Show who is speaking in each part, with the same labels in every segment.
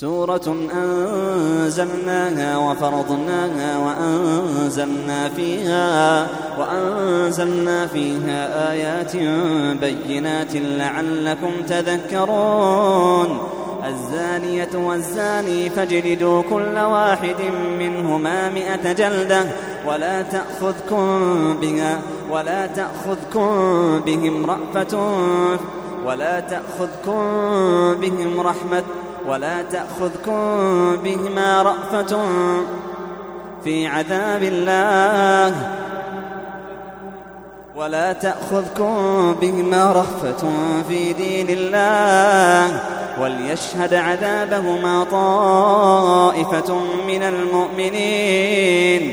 Speaker 1: سورة أنزلناها وفرضناها وأنزلنا فيها وأنزلنا فيها آيات بينات لعلكم تذكرون. الزانية والزاني فاجلدوا كل واحد منهما مئة جلدة ولا تأخذكم بها ولا تأخذكم بهم رأفة ولا تأخذكم بهم رحمة ولا تأخذكم بهما رأفة في عذاب الله. ولا تأخذكم بهما رأفة في دين الله. وليشهد عذابهما طائفة من المؤمنين.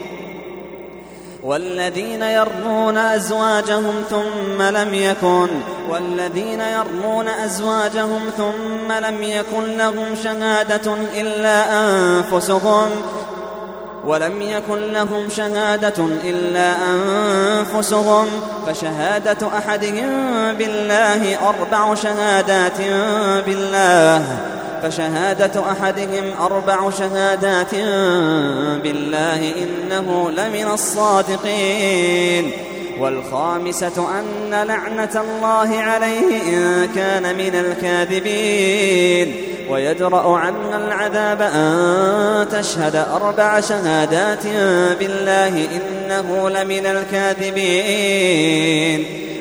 Speaker 1: والذين يرمون أزواجهم ثم لم يكن والذين يرمون أزواجهم ثم لم يكن لهم شهادة إلا أنفسهم ولم يكن لهم شهادة إلا أنفسهم فشهادة أحدهم بالله أربع شهادات بالله. فشهادة أحدهم أربع شهادات بالله إنه لمن الصادقين والخامسة أن لعنة الله عليه إن كان من الكاذبين ويدرأ عنا العذاب أن تشهد أربع شهادات بالله إنه لمن الكاذبين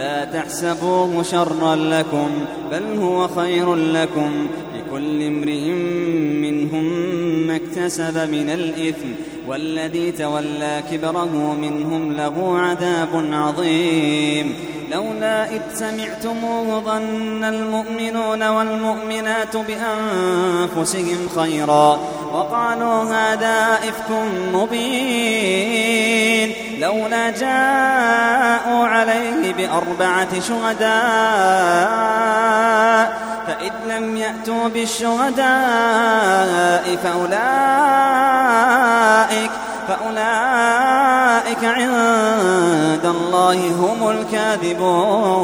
Speaker 1: لا تحسبوه شرا لكم بل هو خير لكم. لكل امرئ منهم ما اكتسب من الإثم والذي تولى كبره منهم له عذاب عظيم. لولا إذ سمعتموه ظن المؤمنون والمؤمنات بأنفسهم خيرا وقالوا هذا إفك مبين. لولا جاءوا عليه بأربعة شهداء فإذ لم يأتوا بالشهداء فأولئك فأولئك عند الله هم الكاذبون.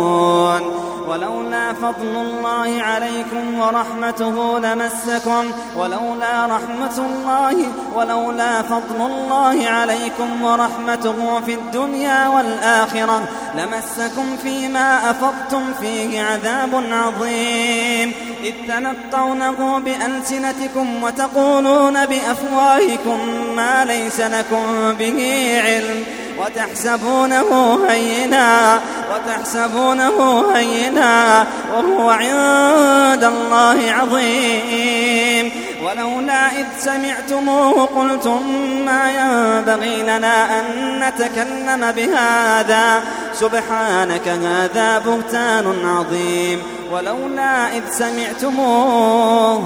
Speaker 1: ولولا فضل الله عليكم ورحمته لمسكم ولولا رحمة الله ولولا فضل الله عليكم ورحمته في الدنيا والآخرة لمسكم فيما أفضتم فيه عذاب عظيم. إذ تنطونه بألسنتكم وتقولون بأفواهكم ما ليس لكم به علم. وتحسبونه هينا وتحسبونه هينا وهو عند الله عظيم. ولولا إذ سمعتموه قلتم ما ينبغي لنا أن نتكلم بهذا؟ سبحانك هذا بهتان عظيم. ولولا إذ سمعتموه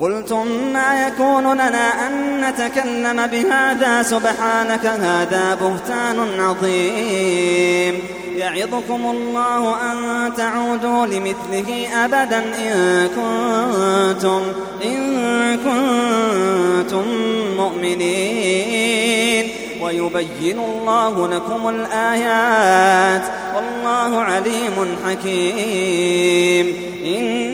Speaker 1: قلتم ما يكون لنا أن نتكلم بهذا؟ سبحانك هذا بهتان عظيم. يعظكم الله أن تعودوا لمثله أبدا إن كنتم, إن كنتم مؤمنين. ويبين الله لكم الآيات. والله عليم حكيم. إن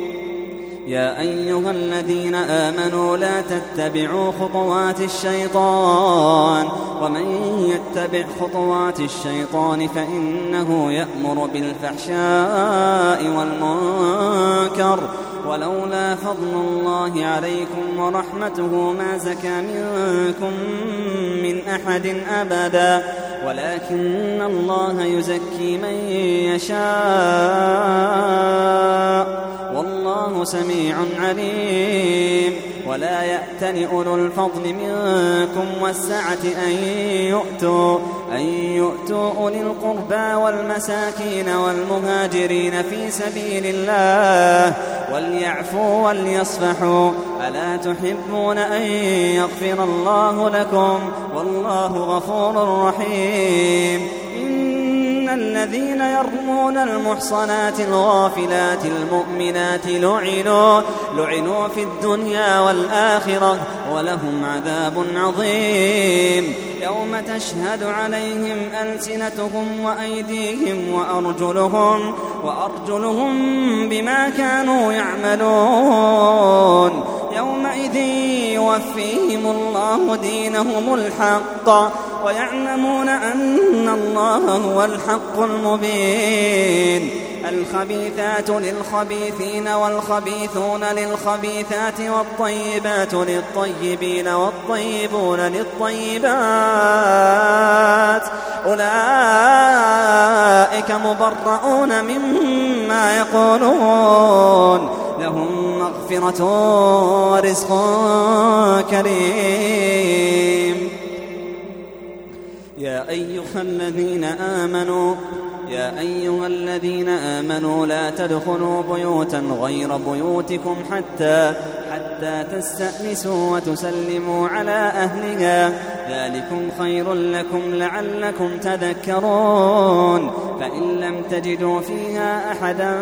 Speaker 1: يا أيها الذين آمنوا لا تتبعوا خطوات الشيطان ومن يتبع خطوات الشيطان فإنه يأمر بالفحشاء والمنكر ولولا فضل الله عليكم ورحمته ما زكى منكم من أحد أبدا ولكن الله يزكي من يشاء والله سميع عليم. ولا يأتن أولو الفضل منكم والسعة أن يؤتوا أن يؤتوا أولي القربى والمساكين والمهاجرين في سبيل الله. وليعفوا وليصفحوا. ألا تحبون أن يغفر الله لكم؟ والله غفور رحيم. الذين يرمون المحصنات الغافلات المؤمنات لعنوا لعنوا في الدنيا والآخرة ولهم عذاب عظيم. يوم تشهد عليهم ألسنتهم وأيديهم وأرجلهم وأرجلهم بما كانوا يعملون. يومئذ يوفيهم الله دينهم الحق. ويعلمون أن الله هو الحق المبين. الخبيثات للخبيثين والخبيثون للخبيثات والطيبات للطيبين والطيبون للطيبات. أولئك مبرؤون مما يقولون. لهم مغفرة ورزق كريم. يا أيها الذين آمنوا يا أيها الذين آمنوا لا تدخلوا بيوتا غير بيوتكم حتى حتى تستأنسوا وتسلموا على أهلها. ذلكم خير لكم لعلكم تذكرون. فإن لم تجدوا فيها أحدا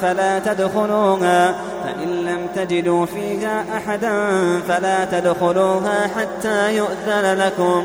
Speaker 1: فلا تدخلوها. فإن لم تجدوا فيها أحدا فلا تدخلوها حتى يؤذن لكم.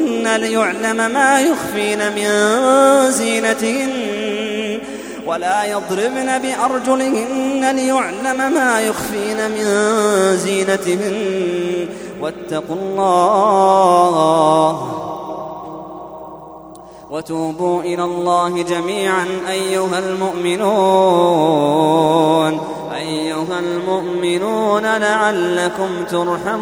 Speaker 1: ليعلم ما يخفين من زينتهن ولا يضربن بأرجلهن ليعلم ما يخفين من زينتهن واتقوا الله وتوبوا إلى الله جميعا أيها المؤمنون. أيها المؤمنون لعلكم ترحمون.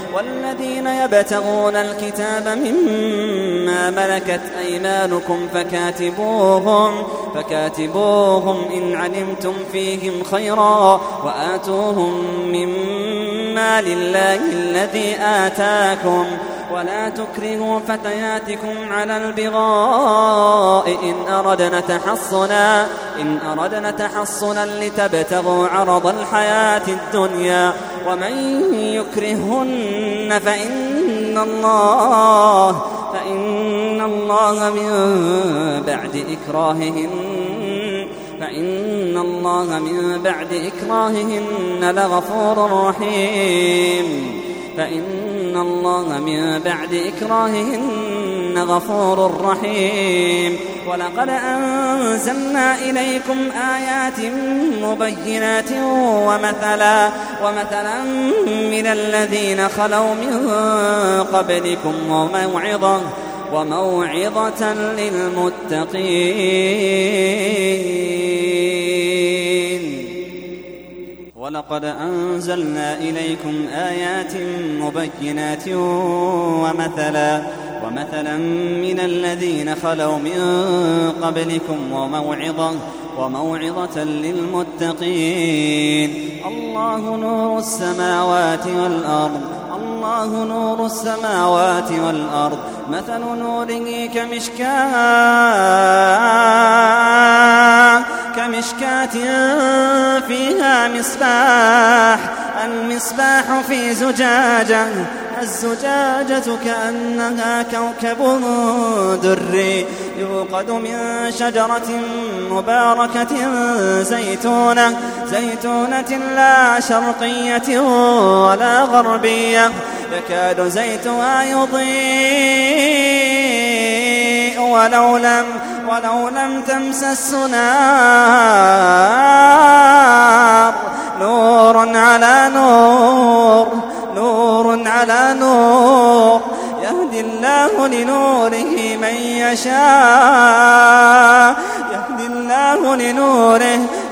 Speaker 1: والذين يبتغون الكتاب مما ملكت أيمانكم فكاتبوهم فكاتبوهم إن علمتم فيهم خيرا وآتوهم مما لله الذي آتاكم ولا تكرهوا فتياتكم على البغاء إن أردنا تحصنا إن أردنا تحصنا لتبتغوا عرض الحياة الدنيا. ومن يكرهن فإن الله فإن الله من بعد إكراههن فإن الله من بعد إكراههن لغفور رحيم. فإن الله من بعد إكراههن غفور رحيم ولقد أنزلنا إليكم آيات مبينات ومثلا ومثلا من الذين خلوا من قبلكم وموعظة وموعظة للمتقين ولقد أنزلنا إليكم آيات مبينات ومثلا ومثلا من الذين خلوا من قبلكم وموعظة وموعظة للمتقين. الله نور السماوات والأرض الله نور السماوات والأرض. مثل نوره كمشكاة. كمشكاة فيها مصباح المصباح في زجاجة الزجاجة كأنها كوكب دري يوقد من شجرة مباركة زيتونة زيتونة لا شرقية ولا غربية يكاد زيتها يضيء ولو لم ولو لم تمسس نار نور على نور نور على نور. يهدي الله لنوره من يشاء. يهدي الله لنوره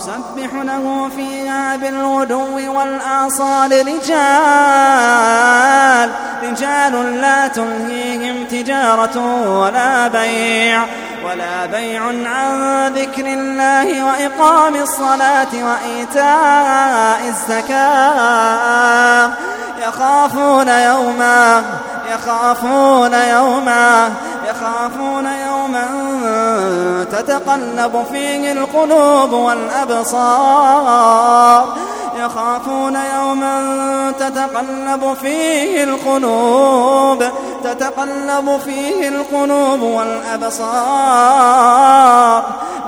Speaker 1: يسبح له فيها بالغدو والآصال رجال رجال لا تلهيهم تجارة ولا بيع ولا بيع عن ذكر الله وإقام الصلاة وإيتاء الزكاة. يخافون يوما يخافون يوما يخافون يوما تتقلب فيه القلوب والأبصار. يخافون يوما تتقلب فيه القلوب تتقلب فيه القلوب والأبصار.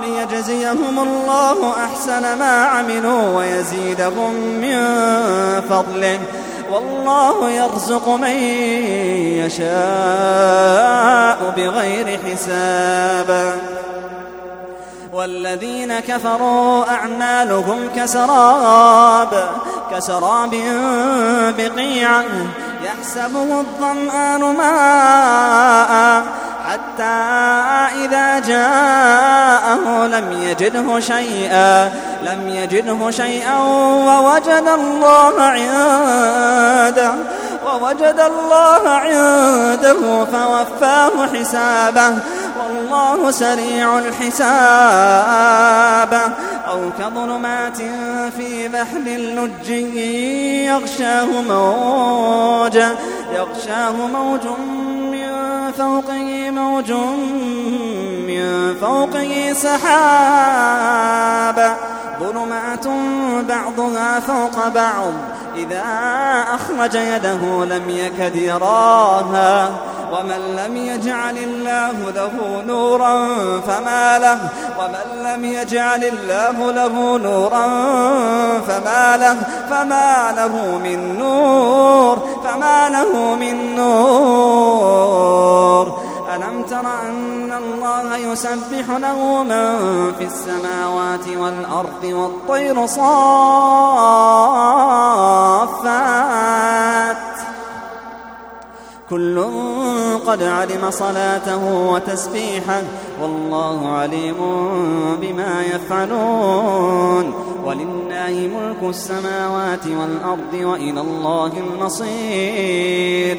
Speaker 1: ليجزيهم الله أحسن ما عملوا ويزيدهم من فضله. والله يرزق من يشاء بغير حساب. والذين كفروا أعمالهم كسراب كسراب بقيعة يحسبه الظمآن ماء حتى إذا جاءه لم يجده شيئا لم يجده شيئا ووجد الله عنده. ووجد الله عنده فوفاه حسابه. والله سريع الحساب. أو كظلمات في بحر اللج يغشاه موج. يغشاه موج من فوقه موج من فوقه سحاب. ظلمات بعضها فوق بعض. إذا أخرج يده لم يكد يراها ومن لم يجعل الله له نورا فما له ومن لم يجعل الله له نورا فما له فما له من نور فما له من نور. تر أن الله يسبح له من في السماوات والأرض والطير صافات. كل قد علم صلاته وتسبيحه والله عليم بما يفعلون. ولله ملك السماوات والأرض وإلى الله المصير.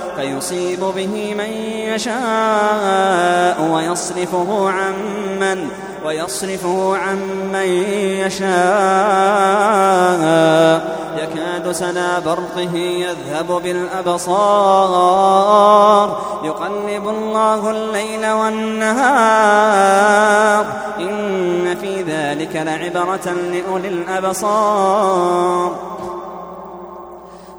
Speaker 1: فيصيب به من يشاء ويصرفه عن من ويصرفه عن من يشاء. يكاد سنا برقه يذهب بالأبصار. يقلب الله الليل والنهار. إن في ذلك لعبرة لأولي الأبصار.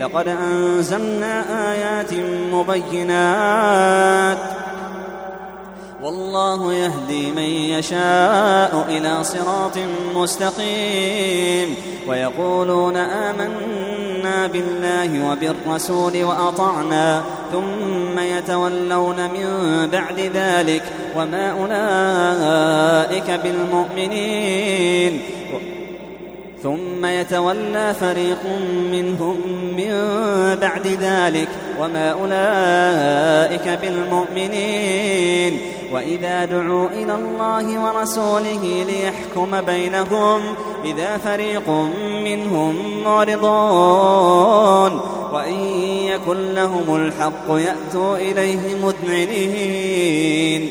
Speaker 1: لقد أنزلنا آيات مبينات. والله يهدي من يشاء إلى صراط مستقيم. ويقولون آمنا بالله وبالرسول وأطعنا ثم يتولون من بعد ذلك وما أولئك بالمؤمنين. ثم يتولى فريق منهم من بعد ذلك وما أولئك بالمؤمنين. وإذا دعوا إلى الله ورسوله ليحكم بينهم إذا فريق منهم معرضون. وإن يكن لهم الحق يأتوا إليه مذعنين.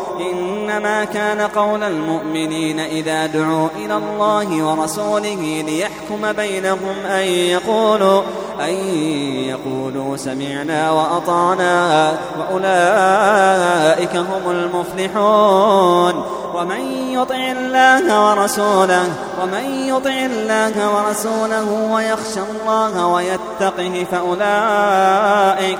Speaker 1: إنما كان قول المؤمنين إذا دعوا إلى الله ورسوله ليحكم بينهم أن يقولوا أن يقولوا سمعنا وأطعنا وأولئك هم المفلحون ومن يطع الله ورسوله ومن يطع الله ورسوله ويخشى الله ويتقه فأولئك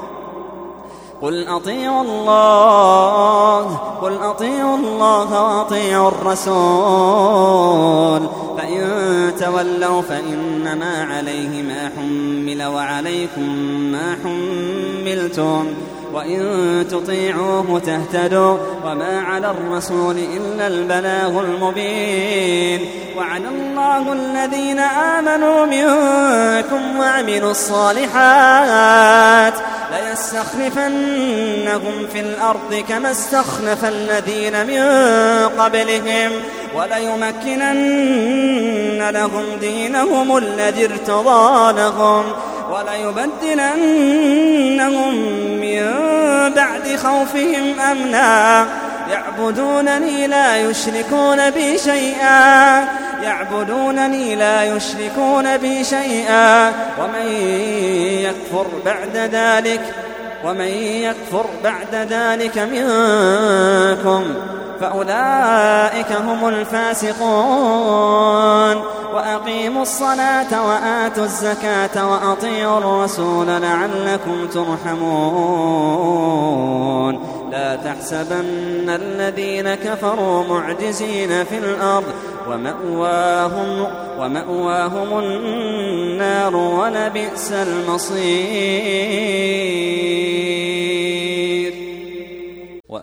Speaker 1: قل أطيعوا الله قل أطيعوا الله وأطيعوا الرسول. فإن تولوا فإنما عليه ما حمل وعليكم ما حملتم. وإن تطيعوه تهتدوا وما على الرسول إلا البلاغ المبين وعلى الله الذين آمنوا منكم وعملوا الصالحات ليستخلفنهم في الأرض كما استخلف الذين من قبلهم وليمكنن لهم دينهم الذي ارتضى لهم وليبدلنهم خوفهم أمنا. يعبدونني لا يشركون بي شيئا. يعبدونني لا يشركون بي شيئا. ومن يكفر بعد ذلك ومن يكفر بعد ذلك منكم. فأولئك هم الفاسقون. وأقيموا الصلاة وآتوا الزكاة وأطيعوا الرسول لعلكم ترحمون. لا تحسبن الذين كفروا معجزين في الأرض. ومأواهم, ومأواهم النار ولبئس المصير.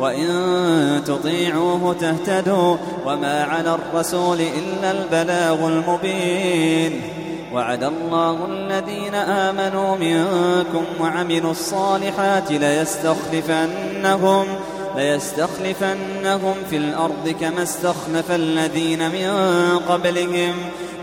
Speaker 1: وإن تطيعوه تهتدوا وما على الرسول إلا البلاغ المبين. وعد الله الذين آمنوا منكم وعملوا الصالحات ليستخلفنهم ليستخلفنهم في الأرض كما استخلف الذين من قبلهم.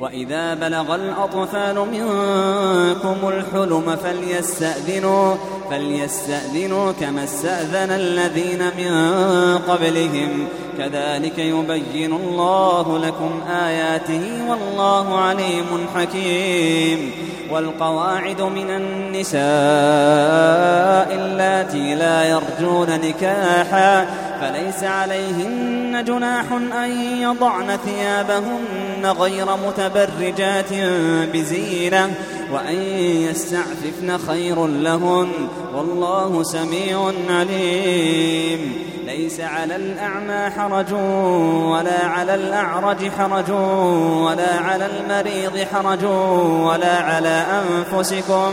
Speaker 1: وإذا بلغ الأطفال منكم الحلم فليستأذنوا فليستأذنوا كما استأذن الذين من قبلهم. كذلك يبين الله لكم آياته والله عليم حكيم. والقواعد من النساء نكاحا فليس عليهن جناح أن يضعن ثيابهن غير متبرجات بزينة وأن يستعففن خير لهن والله سميع عليم. ليس على الأعمى حرج ولا على الأعرج حرج ولا على المريض حرج ولا على أنفسكم.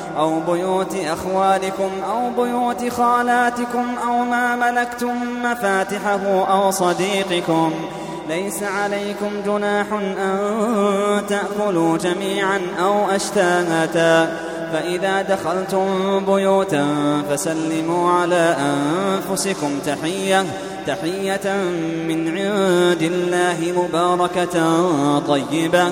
Speaker 1: بيوت أخوالكم أو بيوت خالاتكم أو ما ملكتم مفاتحه أو صديقكم. ليس عليكم جناح أن تأكلوا جميعا أو أشتاتا. فإذا دخلتم بيوتا فسلموا على أنفسكم تحية تحية من عند الله مباركة طيبة.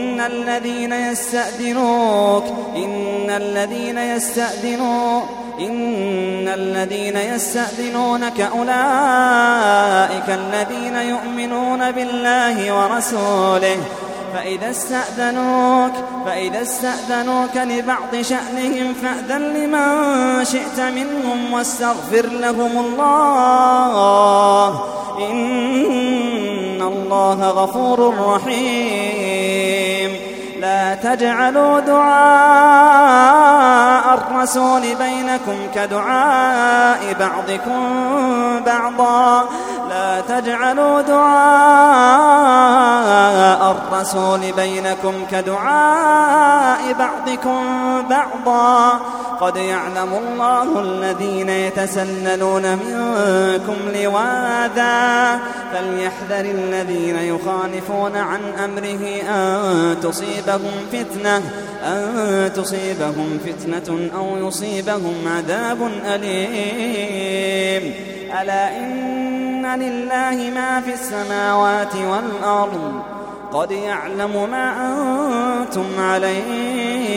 Speaker 1: الذين يستأذنوك. إن الذين يستأذنوك. إن الذين يستأذنونك أولئك الذين يؤمنون بالله ورسوله. فإذا استأذنوك فإذا استأذنوك لبعض شأنهم فأذن لمن شئت منهم واستغفر لهم الله. إن الله غفور رحيم. تجعلوا دعاء الرسول بينكم كدعاء بعضكم بعضا. لا تجعلوا دعاء الرسول بينكم كدعاء بعضكم بعضا. قد يعلم الله الذين يتسللون منكم لواذا. فليحذر الذين يخالفون عن أمره أن تصيبهم فتنة أن تصيبهم فتنة أو يصيبهم عذاب أليم. ألا إن لله ما في السماوات والأرض؟ قد يعلم ما أنتم عليه.